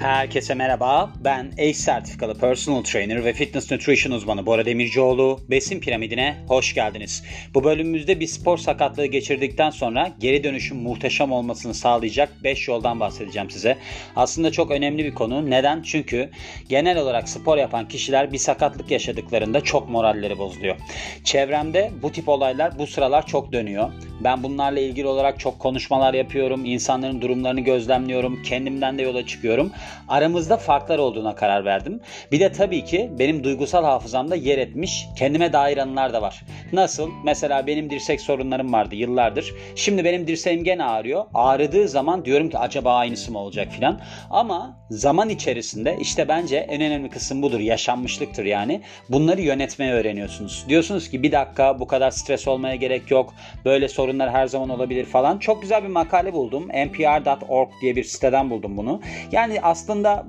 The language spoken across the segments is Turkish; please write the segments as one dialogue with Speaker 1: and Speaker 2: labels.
Speaker 1: Herkese merhaba. Ben ACE sertifikalı personal trainer ve fitness nutrition uzmanı Bora Demircioğlu. Besin piramidine hoş geldiniz. Bu bölümümüzde bir spor sakatlığı geçirdikten sonra geri dönüşün muhteşem olmasını sağlayacak 5 yoldan bahsedeceğim size. Aslında çok önemli bir konu. Neden? Çünkü genel olarak spor yapan kişiler bir sakatlık yaşadıklarında çok moralleri bozuluyor. Çevremde bu tip olaylar bu sıralar çok dönüyor. Ben bunlarla ilgili olarak çok konuşmalar yapıyorum. İnsanların durumlarını gözlemliyorum. Kendimden de yola çıkıyorum. Aramızda farklar olduğuna karar verdim. Bir de tabii ki benim duygusal hafızamda yer etmiş kendime dair anılar da var. Nasıl? Mesela benim dirsek sorunlarım vardı yıllardır. Şimdi benim dirseğim gene ağrıyor. Ağrıdığı zaman diyorum ki acaba aynısı mı olacak filan. Ama zaman içerisinde işte bence en önemli kısım budur. Yaşanmışlıktır yani. Bunları yönetmeyi öğreniyorsunuz. Diyorsunuz ki bir dakika bu kadar stres olmaya gerek yok. Böyle sorunlar her zaman olabilir falan. Çok güzel bir makale buldum. npr.org diye bir siteden buldum bunu. Yani aslında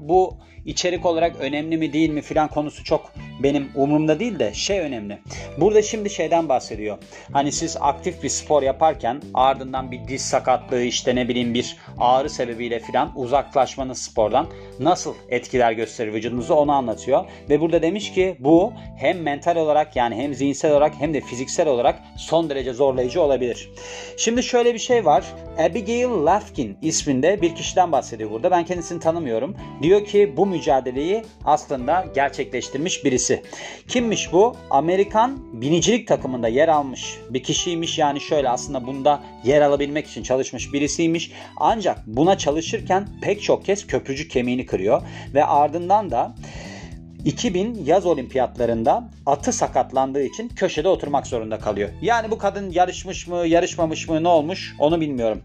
Speaker 1: bu içerik olarak önemli mi değil mi filan konusu çok benim umurumda değil de şey önemli. Burada şimdi şeyden bahsediyor. Hani siz aktif bir spor yaparken ardından bir diz sakatlığı işte ne bileyim bir ağrı sebebiyle filan uzaklaşmanız spordan nasıl etkiler gösterir vücudunuzu onu anlatıyor. Ve burada demiş ki bu hem mental olarak yani hem zihinsel olarak hem de fiziksel olarak son derece zorlayıcı olabilir. Şimdi şöyle bir şey var. Abigail Lafkin isminde bir kişiden bahsediyor burada. Ben kendisini tanımıyorum. Diyor ki bu mücadeleyi aslında gerçekleştirmiş birisi. Kimmiş bu? Amerikan binicilik takımında yer almış bir kişiymiş. Yani şöyle aslında bunda yer alabilmek için çalışmış birisiymiş. Ancak buna çalışırken pek çok kez köprücük kemiğini kırıyor ve ardından da 2000 yaz olimpiyatlarında atı sakatlandığı için köşede oturmak zorunda kalıyor. Yani bu kadın yarışmış mı, yarışmamış mı, ne olmuş onu bilmiyorum.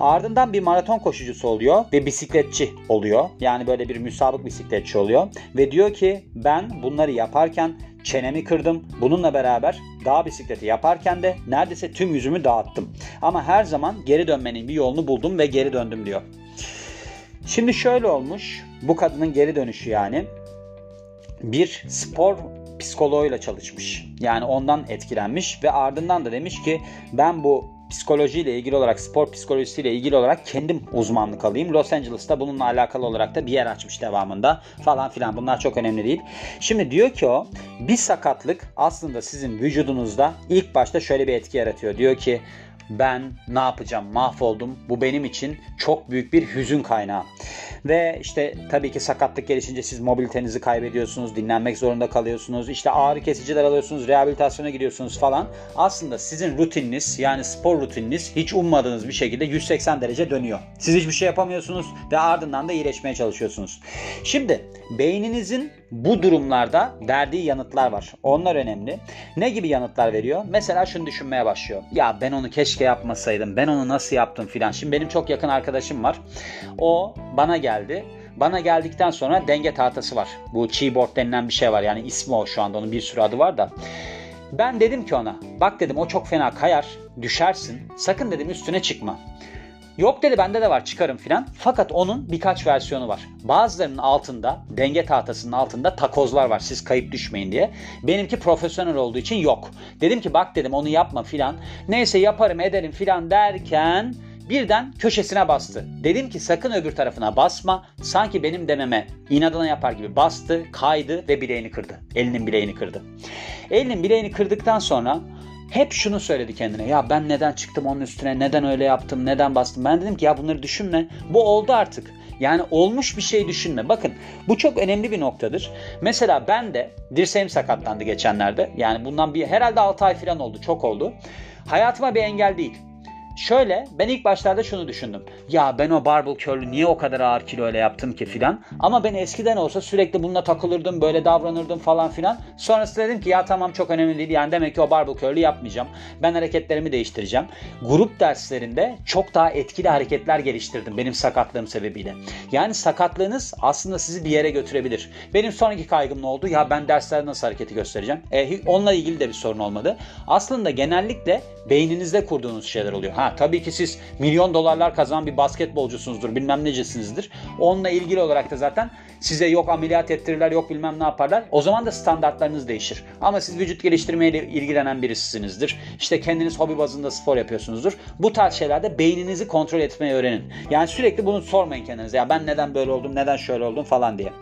Speaker 1: Ardından bir maraton koşucusu oluyor ve bisikletçi oluyor. Yani böyle bir müsabık bisikletçi oluyor ve diyor ki ben bunları yaparken çenemi kırdım. Bununla beraber dağ bisikleti yaparken de neredeyse tüm yüzümü dağıttım. Ama her zaman geri dönmenin bir yolunu buldum ve geri döndüm diyor. Şimdi şöyle olmuş. Bu kadının geri dönüşü yani bir spor psikoloğuyla çalışmış. Yani ondan etkilenmiş ve ardından da demiş ki ben bu psikolojiyle ilgili olarak, spor psikolojisiyle ilgili olarak kendim uzmanlık alayım. Los Angeles'ta bununla alakalı olarak da bir yer açmış devamında falan filan. Bunlar çok önemli değil. Şimdi diyor ki o bir sakatlık aslında sizin vücudunuzda ilk başta şöyle bir etki yaratıyor. Diyor ki ben ne yapacağım mahvoldum bu benim için çok büyük bir hüzün kaynağı. Ve işte tabii ki sakatlık gelişince siz mobilitenizi kaybediyorsunuz, dinlenmek zorunda kalıyorsunuz, işte ağrı kesiciler alıyorsunuz, rehabilitasyona gidiyorsunuz falan. Aslında sizin rutininiz yani spor rutininiz hiç ummadığınız bir şekilde 180 derece dönüyor. Siz hiçbir şey yapamıyorsunuz ve ardından da iyileşmeye çalışıyorsunuz. Şimdi beyninizin bu durumlarda verdiği yanıtlar var. Onlar önemli. Ne gibi yanıtlar veriyor? Mesela şunu düşünmeye başlıyor. Ya ben onu keşke yapmasaydım. Ben onu nasıl yaptım filan. Şimdi benim çok yakın arkadaşım var. O bana geldi. Bana geldikten sonra denge tahtası var. Bu keyboard denilen bir şey var. Yani ismi o şu anda. Onun bir sürü adı var da. Ben dedim ki ona bak dedim o çok fena kayar düşersin sakın dedim üstüne çıkma. Yok dedi bende de var çıkarım filan. Fakat onun birkaç versiyonu var. Bazılarının altında denge tahtasının altında takozlar var siz kayıp düşmeyin diye. Benimki profesyonel olduğu için yok. Dedim ki bak dedim onu yapma filan. Neyse yaparım ederim filan derken birden köşesine bastı. Dedim ki sakın öbür tarafına basma. Sanki benim dememe inadına yapar gibi bastı, kaydı ve bileğini kırdı. Elinin bileğini kırdı. Elinin bileğini kırdıktan sonra hep şunu söyledi kendine. Ya ben neden çıktım onun üstüne? Neden öyle yaptım? Neden bastım? Ben dedim ki ya bunları düşünme. Bu oldu artık. Yani olmuş bir şey düşünme. Bakın bu çok önemli bir noktadır. Mesela ben de dirseğim sakatlandı geçenlerde. Yani bundan bir herhalde 6 ay falan oldu. Çok oldu. Hayatıma bir engel değil. Şöyle ben ilk başlarda şunu düşündüm. Ya ben o barbell curl'ü niye o kadar ağır kilo ile yaptım ki filan. Ama ben eskiden olsa sürekli bununla takılırdım böyle davranırdım falan filan. Sonrasında dedim ki ya tamam çok önemli değil. Yani demek ki o barbell curl'ü yapmayacağım. Ben hareketlerimi değiştireceğim. Grup derslerinde çok daha etkili hareketler geliştirdim benim sakatlığım sebebiyle. Yani sakatlığınız aslında sizi bir yere götürebilir. Benim sonraki kaygım ne oldu? Ya ben derslerde nasıl hareketi göstereceğim? E, onunla ilgili de bir sorun olmadı. Aslında genellikle beyninizde kurduğunuz şeyler oluyor. Ha tabii ki siz milyon dolarlar kazanan bir basketbolcusunuzdur, bilmem necesinizdir. Onunla ilgili olarak da zaten size yok ameliyat ettirirler, yok bilmem ne yaparlar. O zaman da standartlarınız değişir. Ama siz vücut geliştirmeyle ilgilenen birisisinizdir. İşte kendiniz hobi bazında spor yapıyorsunuzdur. Bu tarz şeylerde beyninizi kontrol etmeyi öğrenin. Yani sürekli bunu sormayın kendinize. Ya ben neden böyle oldum, neden şöyle oldum falan diye.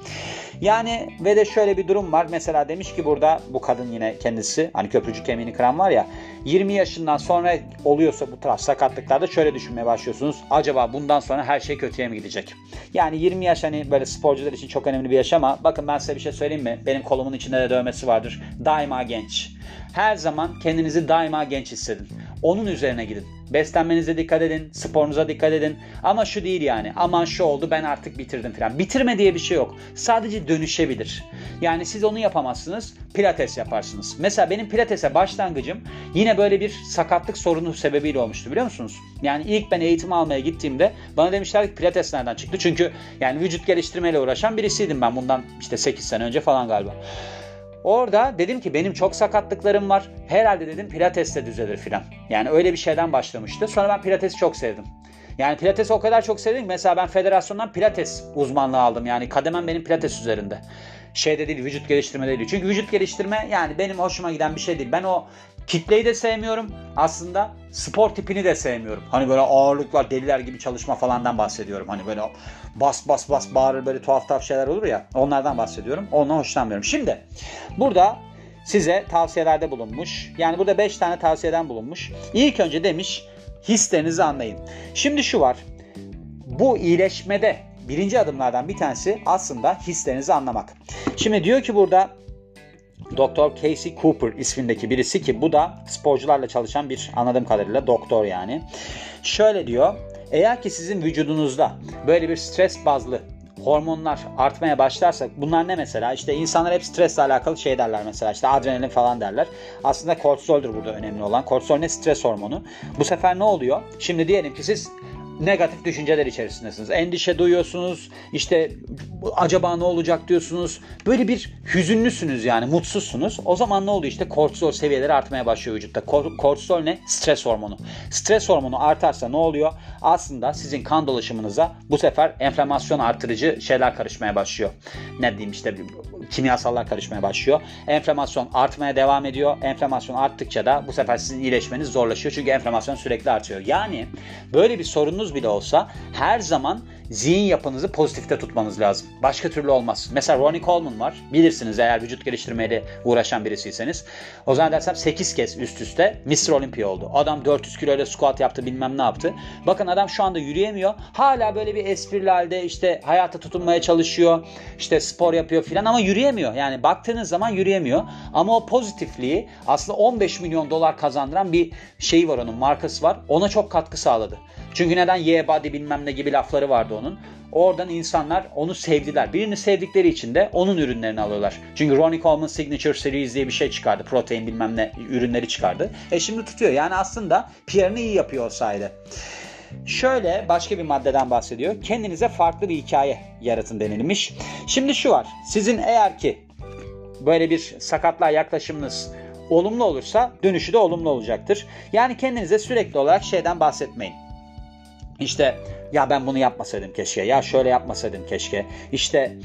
Speaker 1: Yani ve de şöyle bir durum var. Mesela demiş ki burada bu kadın yine kendisi hani köprücük kemiğini kıran var ya 20 yaşından sonra oluyorsa bu tarz sakatlıklarda şöyle düşünmeye başlıyorsunuz. Acaba bundan sonra her şey kötüye mi gidecek? Yani 20 yaş hani böyle sporcular için çok önemli bir yaş ama bakın ben size bir şey söyleyeyim mi? Benim kolumun içinde de dövmesi vardır. Daima genç. Her zaman kendinizi daima genç hissedin. Onun üzerine gidin. Beslenmenize dikkat edin, sporunuza dikkat edin. Ama şu değil yani. Aman şu oldu ben artık bitirdim falan. Bitirme diye bir şey yok. Sadece dönüşebilir. Yani siz onu yapamazsınız. Pilates yaparsınız. Mesela benim pilatese başlangıcım yine böyle bir sakatlık sorunu sebebiyle olmuştu biliyor musunuz? Yani ilk ben eğitim almaya gittiğimde bana demişler ki pilates nereden çıktı? Çünkü yani vücut geliştirmeyle uğraşan birisiydim ben bundan işte 8 sene önce falan galiba. Orada dedim ki benim çok sakatlıklarım var. Herhalde dedim pilatesle düzelir filan. Yani öyle bir şeyden başlamıştı. Sonra ben pilatesi çok sevdim. Yani pilatesi o kadar çok sevdim ki mesela ben federasyondan pilates uzmanlığı aldım. Yani kademem benim pilates üzerinde. Şeyde değil vücut geliştirme değil. Çünkü vücut geliştirme yani benim hoşuma giden bir şey değil. Ben o kitleyi de sevmiyorum. Aslında spor tipini de sevmiyorum. Hani böyle ağırlıklar deliler gibi çalışma falandan bahsediyorum. Hani böyle bas bas bas bağırır böyle tuhaf tuhaf şeyler olur ya. Onlardan bahsediyorum. Ondan hoşlanmıyorum. Şimdi burada size tavsiyelerde bulunmuş. Yani burada 5 tane tavsiyeden bulunmuş. İlk önce demiş hislerinizi anlayın. Şimdi şu var. Bu iyileşmede birinci adımlardan bir tanesi aslında hislerinizi anlamak. Şimdi diyor ki burada Doktor Casey Cooper ismindeki birisi ki bu da sporcularla çalışan bir anladığım kadarıyla doktor yani. Şöyle diyor. Eğer ki sizin vücudunuzda böyle bir stres bazlı hormonlar artmaya başlarsa bunlar ne mesela? İşte insanlar hep stresle alakalı şey derler mesela işte adrenalin falan derler. Aslında kortizoldür burada önemli olan. Kortizol ne? Stres hormonu. Bu sefer ne oluyor? Şimdi diyelim ki siz negatif düşünceler içerisindesiniz. Endişe duyuyorsunuz. İşte acaba ne olacak diyorsunuz. Böyle bir hüzünlüsünüz yani mutsuzsunuz. O zaman ne oluyor işte kortizol seviyeleri artmaya başlıyor vücutta. Kortizol ne? Stres hormonu. Stres hormonu artarsa ne oluyor? Aslında sizin kan dolaşımınıza bu sefer enflamasyon artırıcı şeyler karışmaya başlıyor. Ne diyeyim işte kimyasallar karışmaya başlıyor. Enflamasyon artmaya devam ediyor. Enflamasyon arttıkça da bu sefer sizin iyileşmeniz zorlaşıyor. Çünkü enflamasyon sürekli artıyor. Yani böyle bir sorununuz bile olsa her zaman zihin yapınızı pozitifte tutmanız lazım. Başka türlü olmaz. Mesela Ronnie Coleman var. Bilirsiniz eğer vücut geliştirmeyle uğraşan birisiyseniz. O zaman dersem 8 kez üst üste Mr. Olympia oldu. Adam 400 kiloyla squat yaptı bilmem ne yaptı. Bakın adam şu anda yürüyemiyor. Hala böyle bir esprili halde işte hayata tutunmaya çalışıyor. İşte spor yapıyor filan ama yürüyemiyor. Yani baktığınız zaman yürüyemiyor. Ama o pozitifliği aslında 15 milyon dolar kazandıran bir şey var onun markası var. Ona çok katkı sağladı. Çünkü neden yeah body bilmem ne gibi lafları vardı onun. Oradan insanlar onu sevdiler. Birini sevdikleri için de onun ürünlerini alıyorlar. Çünkü Ronnie Coleman Signature Series diye bir şey çıkardı. Protein bilmem ne ürünleri çıkardı. E şimdi tutuyor. Yani aslında PR'ını iyi yapıyor olsaydı. Şöyle başka bir maddeden bahsediyor. Kendinize farklı bir hikaye yaratın denilmiş. Şimdi şu var. Sizin eğer ki böyle bir sakatlığa yaklaşımınız olumlu olursa dönüşü de olumlu olacaktır. Yani kendinize sürekli olarak şeyden bahsetmeyin. İşte ya ben bunu yapmasaydım keşke. Ya şöyle yapmasaydım keşke. İşte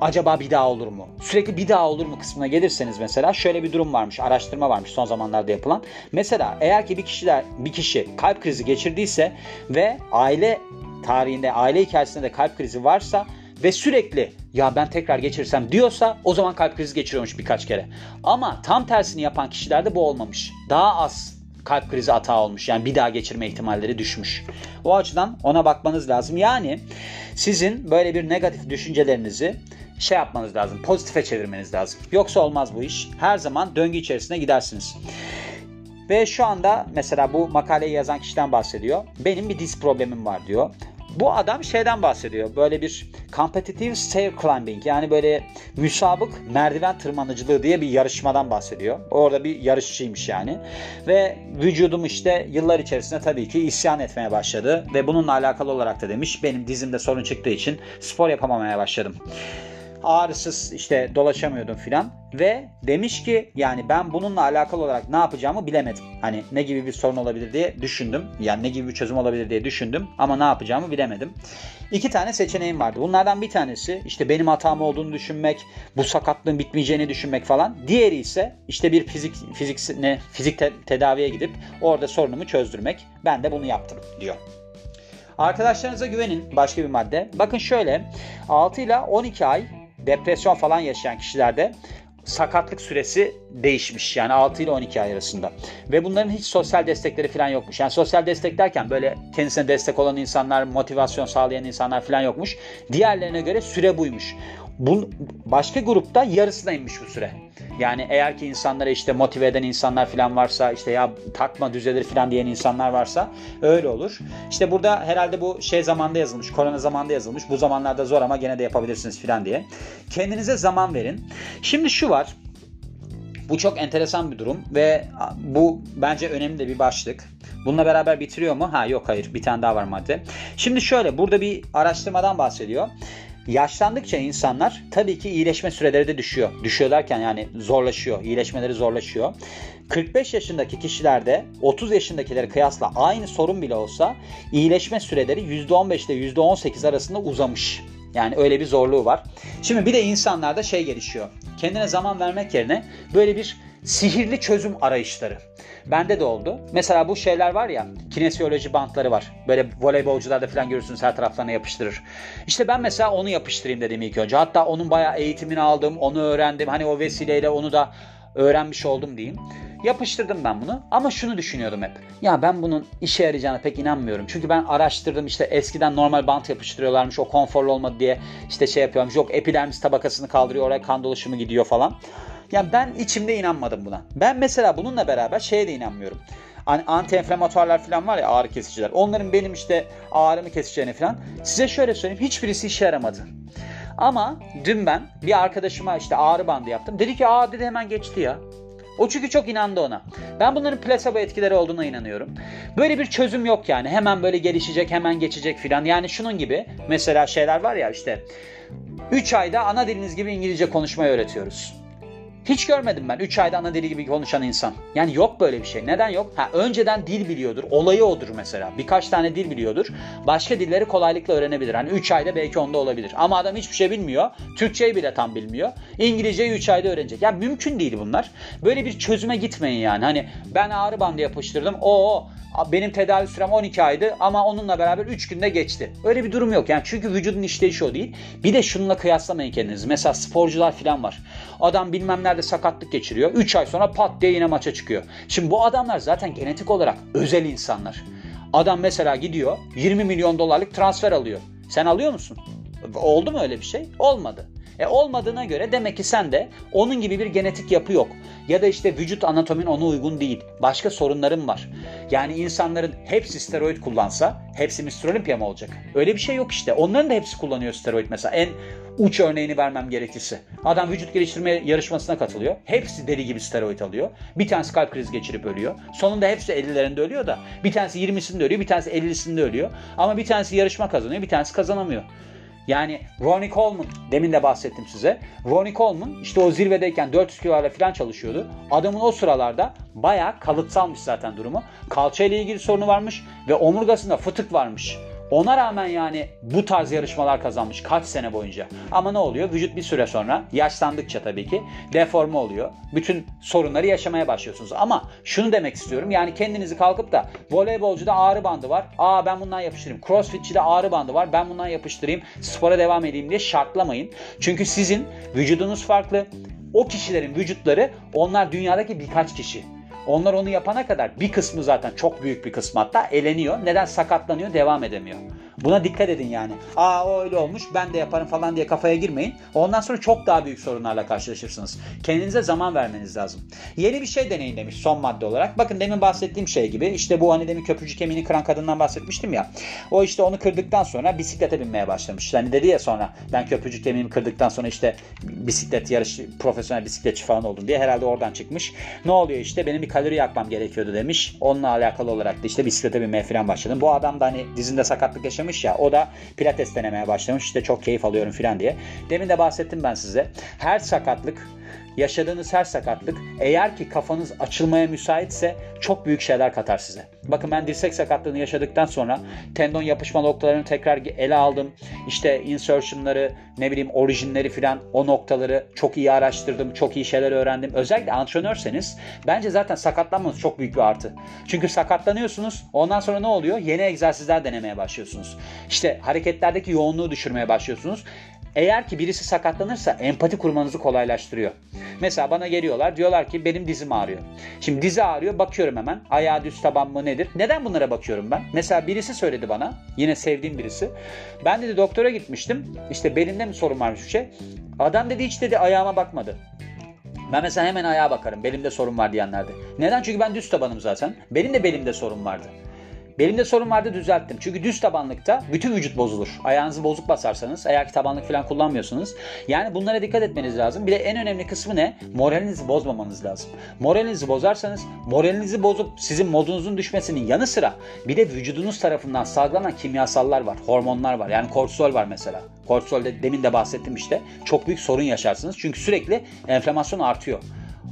Speaker 1: acaba bir daha olur mu? Sürekli bir daha olur mu kısmına gelirseniz mesela şöyle bir durum varmış. Araştırma varmış son zamanlarda yapılan. Mesela eğer ki bir kişiler bir kişi kalp krizi geçirdiyse ve aile tarihinde, aile hikayesinde de kalp krizi varsa ve sürekli ya ben tekrar geçirsem diyorsa o zaman kalp krizi geçiriyormuş birkaç kere. Ama tam tersini yapan kişilerde bu olmamış. Daha az kalp krizi hata olmuş. Yani bir daha geçirme ihtimalleri düşmüş. O açıdan ona bakmanız lazım. Yani sizin böyle bir negatif düşüncelerinizi şey yapmanız lazım. Pozitife çevirmeniz lazım. Yoksa olmaz bu iş. Her zaman döngü içerisine gidersiniz. Ve şu anda mesela bu makaleyi yazan kişiden bahsediyor. Benim bir diz problemim var diyor. Bu adam şeyden bahsediyor. Böyle bir competitive stair climbing yani böyle müsabık merdiven tırmanıcılığı diye bir yarışmadan bahsediyor. Orada bir yarışçıymış yani. Ve vücudum işte yıllar içerisinde tabii ki isyan etmeye başladı. Ve bununla alakalı olarak da demiş benim dizimde sorun çıktığı için spor yapamamaya başladım. Ağrısız işte dolaşamıyordum filan ve demiş ki yani ben bununla alakalı olarak ne yapacağımı bilemedim. Hani ne gibi bir sorun olabilir diye düşündüm. Yani ne gibi bir çözüm olabilir diye düşündüm ama ne yapacağımı bilemedim. İki tane seçeneğim vardı. Bunlardan bir tanesi işte benim hatam olduğunu düşünmek, bu sakatlığın bitmeyeceğini düşünmek falan. Diğeri ise işte bir fizik fizik ne fizik te- tedaviye gidip orada sorunumu çözdürmek. Ben de bunu yaptım diyor. Arkadaşlarınıza güvenin başka bir madde. Bakın şöyle 6 ile 12 ay depresyon falan yaşayan kişilerde sakatlık süresi değişmiş. Yani 6 ile 12 ay arasında. Ve bunların hiç sosyal destekleri falan yokmuş. Yani sosyal destek derken böyle kendisine destek olan insanlar, motivasyon sağlayan insanlar falan yokmuş. Diğerlerine göre süre buymuş. Bu başka grupta yarısına inmiş bu süre. Yani eğer ki insanlara işte motive eden insanlar falan varsa işte ya takma düzelir falan diyen insanlar varsa öyle olur. İşte burada herhalde bu şey zamanda yazılmış. Korona zamanda yazılmış. Bu zamanlarda zor ama gene de yapabilirsiniz falan diye. Kendinize zaman verin. Şimdi şu var. Bu çok enteresan bir durum ve bu bence önemli de bir başlık. Bununla beraber bitiriyor mu? Ha yok hayır bir tane daha var madde. Şimdi şöyle burada bir araştırmadan bahsediyor. Yaşlandıkça insanlar tabii ki iyileşme süreleri de düşüyor. Düşüyor derken yani zorlaşıyor. İyileşmeleri zorlaşıyor. 45 yaşındaki kişilerde 30 yaşındakilere kıyasla aynı sorun bile olsa iyileşme süreleri %15 ile %18 arasında uzamış. Yani öyle bir zorluğu var. Şimdi bir de insanlarda şey gelişiyor. Kendine zaman vermek yerine böyle bir sihirli çözüm arayışları. Bende de oldu. Mesela bu şeyler var ya kinesiyoloji bantları var. Böyle voleybolcularda falan görürsünüz her taraflarına yapıştırır. İşte ben mesela onu yapıştırayım dedim ilk önce. Hatta onun bayağı eğitimini aldım. Onu öğrendim. Hani o vesileyle onu da öğrenmiş oldum diyeyim. Yapıştırdım ben bunu ama şunu düşünüyordum hep. Ya ben bunun işe yarayacağına pek inanmıyorum. Çünkü ben araştırdım işte eskiden normal bant yapıştırıyorlarmış o konforlu olmadı diye işte şey yapıyormuş. Yok epidermis tabakasını kaldırıyor oraya kan dolaşımı gidiyor falan. Ya ben içimde inanmadım buna. Ben mesela bununla beraber şeye de inanmıyorum. Hani anti-enflamatuarlar falan var ya ağrı kesiciler. Onların benim işte ağrımı keseceğini falan. Size şöyle söyleyeyim hiçbirisi işe yaramadı. Ama dün ben bir arkadaşıma işte ağrı bandı yaptım. Dedi ki aa dedi hemen geçti ya. O çünkü çok inandı ona. Ben bunların plasebo etkileri olduğuna inanıyorum. Böyle bir çözüm yok yani. Hemen böyle gelişecek, hemen geçecek filan. Yani şunun gibi mesela şeyler var ya işte 3 ayda ana diliniz gibi İngilizce konuşmayı öğretiyoruz. Hiç görmedim ben 3 ayda ana dili gibi konuşan insan. Yani yok böyle bir şey. Neden yok? Ha, önceden dil biliyordur. Olayı odur mesela. Birkaç tane dil biliyordur. Başka dilleri kolaylıkla öğrenebilir. Hani 3 ayda belki onda olabilir. Ama adam hiçbir şey bilmiyor. Türkçeyi bile tam bilmiyor. İngilizceyi 3 ayda öğrenecek. Ya mümkün değil bunlar. Böyle bir çözüme gitmeyin yani. Hani ben ağrı bandı yapıştırdım. O benim tedavi sürem 12 aydı ama onunla beraber 3 günde geçti. Öyle bir durum yok yani çünkü vücudun işleyişi o değil. Bir de şununla kıyaslamayın kendinizi. Mesela sporcular falan var. Adam bilmem nerede sakatlık geçiriyor. 3 ay sonra pat diye yine maça çıkıyor. Şimdi bu adamlar zaten genetik olarak özel insanlar. Adam mesela gidiyor 20 milyon dolarlık transfer alıyor. Sen alıyor musun? Oldu mu öyle bir şey? Olmadı. E olmadığına göre demek ki sende onun gibi bir genetik yapı yok. Ya da işte vücut anatomin ona uygun değil. Başka sorunların var. Yani insanların hepsi steroid kullansa hepsi Mr. Olympia mı olacak? Öyle bir şey yok işte. Onların da hepsi kullanıyor steroid mesela. En uç örneğini vermem gerekirse. Adam vücut geliştirme yarışmasına katılıyor. Hepsi deli gibi steroid alıyor. Bir tanesi kalp krizi geçirip ölüyor. Sonunda hepsi 50'lerinde ölüyor da. Bir tanesi 20'sinde ölüyor, bir tanesi 50'sinde ölüyor. Ama bir tanesi yarışma kazanıyor, bir tanesi kazanamıyor. Yani Ronnie Coleman demin de bahsettim size. Ronnie Coleman işte o zirvedeyken 400 kilolarla falan çalışıyordu. Adamın o sıralarda bayağı kalıtsalmış zaten durumu. Kalça ile ilgili sorunu varmış ve omurgasında fıtık varmış. Ona rağmen yani bu tarz yarışmalar kazanmış kaç sene boyunca. Ama ne oluyor? Vücut bir süre sonra yaşlandıkça tabii ki deforme oluyor. Bütün sorunları yaşamaya başlıyorsunuz. Ama şunu demek istiyorum. Yani kendinizi kalkıp da voleybolcuda ağrı bandı var. Aa ben bundan yapıştırayım. Crossfitçide ağrı bandı var. Ben bundan yapıştırayım. Spora devam edeyim diye şartlamayın. Çünkü sizin vücudunuz farklı. O kişilerin vücutları onlar dünyadaki birkaç kişi. Onlar onu yapana kadar bir kısmı zaten çok büyük bir kısmı hatta eleniyor. Neden sakatlanıyor devam edemiyor. Buna dikkat edin yani. Aa o öyle olmuş ben de yaparım falan diye kafaya girmeyin. Ondan sonra çok daha büyük sorunlarla karşılaşırsınız. Kendinize zaman vermeniz lazım. Yeni bir şey deneyin demiş son madde olarak. Bakın demin bahsettiğim şey gibi işte bu hani demin köprücü kemiğini kıran kadından bahsetmiştim ya. O işte onu kırdıktan sonra bisiklete binmeye başlamış. Hani dedi ya sonra ben köprücük kemiğimi kırdıktan sonra işte bisiklet yarış profesyonel bisikletçi falan oldum diye herhalde oradan çıkmış. Ne oluyor işte benim bir kalori yakmam gerekiyordu demiş. Onunla alakalı olarak da işte bisiklete binmeye falan başladım. Bu adam da hani dizinde sakatlık yaşamış başlamış ya. O da pilates denemeye başlamış. İşte çok keyif alıyorum falan diye. Demin de bahsettim ben size. Her sakatlık yaşadığınız her sakatlık eğer ki kafanız açılmaya müsaitse çok büyük şeyler katar size. Bakın ben dirsek sakatlığını yaşadıktan sonra tendon yapışma noktalarını tekrar ele aldım. İşte insertionları, ne bileyim orijinleri filan o noktaları çok iyi araştırdım. Çok iyi şeyler öğrendim. Özellikle antrenörseniz bence zaten sakatlanmanız çok büyük bir artı. Çünkü sakatlanıyorsunuz. Ondan sonra ne oluyor? Yeni egzersizler denemeye başlıyorsunuz. İşte hareketlerdeki yoğunluğu düşürmeye başlıyorsunuz. Eğer ki birisi sakatlanırsa empati kurmanızı kolaylaştırıyor. Mesela bana geliyorlar diyorlar ki benim dizim ağrıyor. Şimdi dizi ağrıyor bakıyorum hemen ayağı düz taban mı nedir? Neden bunlara bakıyorum ben? Mesela birisi söyledi bana yine sevdiğim birisi. Ben dedi doktora gitmiştim işte belimde mi sorun varmış bir şey. Adam dedi hiç dedi ayağıma bakmadı. Ben mesela hemen ayağa bakarım belimde sorun var diyenlerde. Neden? Çünkü ben düz tabanım zaten. Benim de belimde sorun vardı. Belimde sorun vardı düzelttim. Çünkü düz tabanlıkta bütün vücut bozulur. Ayağınızı bozuk basarsanız, eğer ki tabanlık falan kullanmıyorsunuz. Yani bunlara dikkat etmeniz lazım. Bir de en önemli kısmı ne? Moralinizi bozmamanız lazım. Moralinizi bozarsanız, moralinizi bozup sizin modunuzun düşmesinin yanı sıra bir de vücudunuz tarafından salgılanan kimyasallar var, hormonlar var. Yani kortisol var mesela. Kortisol de demin de bahsettim işte. Çok büyük sorun yaşarsınız. Çünkü sürekli enflamasyon artıyor.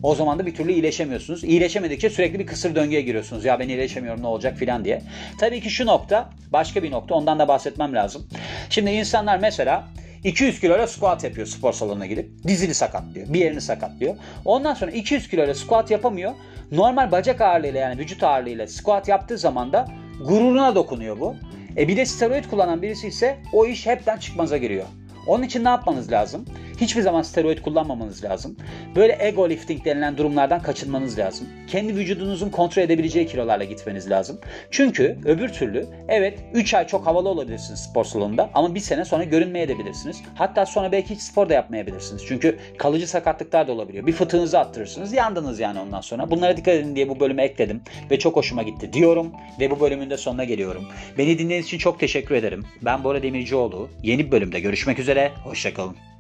Speaker 1: O zaman da bir türlü iyileşemiyorsunuz. İyileşemedikçe sürekli bir kısır döngüye giriyorsunuz. Ya ben iyileşemiyorum ne olacak filan diye. Tabii ki şu nokta başka bir nokta ondan da bahsetmem lazım. Şimdi insanlar mesela 200 kiloyla squat yapıyor spor salonuna gidip. Dizini sakatlıyor. Bir yerini sakatlıyor. Ondan sonra 200 kiloyla squat yapamıyor. Normal bacak ağırlığıyla yani vücut ağırlığıyla squat yaptığı zaman da gururuna dokunuyor bu. E bir de steroid kullanan birisi ise o iş hepten çıkmaza giriyor. Onun için ne yapmanız lazım? Hiçbir zaman steroid kullanmamanız lazım. Böyle ego lifting denilen durumlardan kaçınmanız lazım. Kendi vücudunuzun kontrol edebileceği kilolarla gitmeniz lazım. Çünkü öbür türlü evet 3 ay çok havalı olabilirsiniz spor salonunda ama bir sene sonra görünmeyebilirsiniz. Hatta sonra belki hiç spor da yapmayabilirsiniz. Çünkü kalıcı sakatlıklar da olabiliyor. Bir fıtığınızı attırırsınız yandınız yani ondan sonra. Bunlara dikkat edin diye bu bölümü ekledim ve çok hoşuma gitti diyorum ve bu bölümün de sonuna geliyorum. Beni dinlediğiniz için çok teşekkür ederim. Ben Bora Demircioğlu. Yeni bir bölümde görüşmek üzere. Hoşçakalın.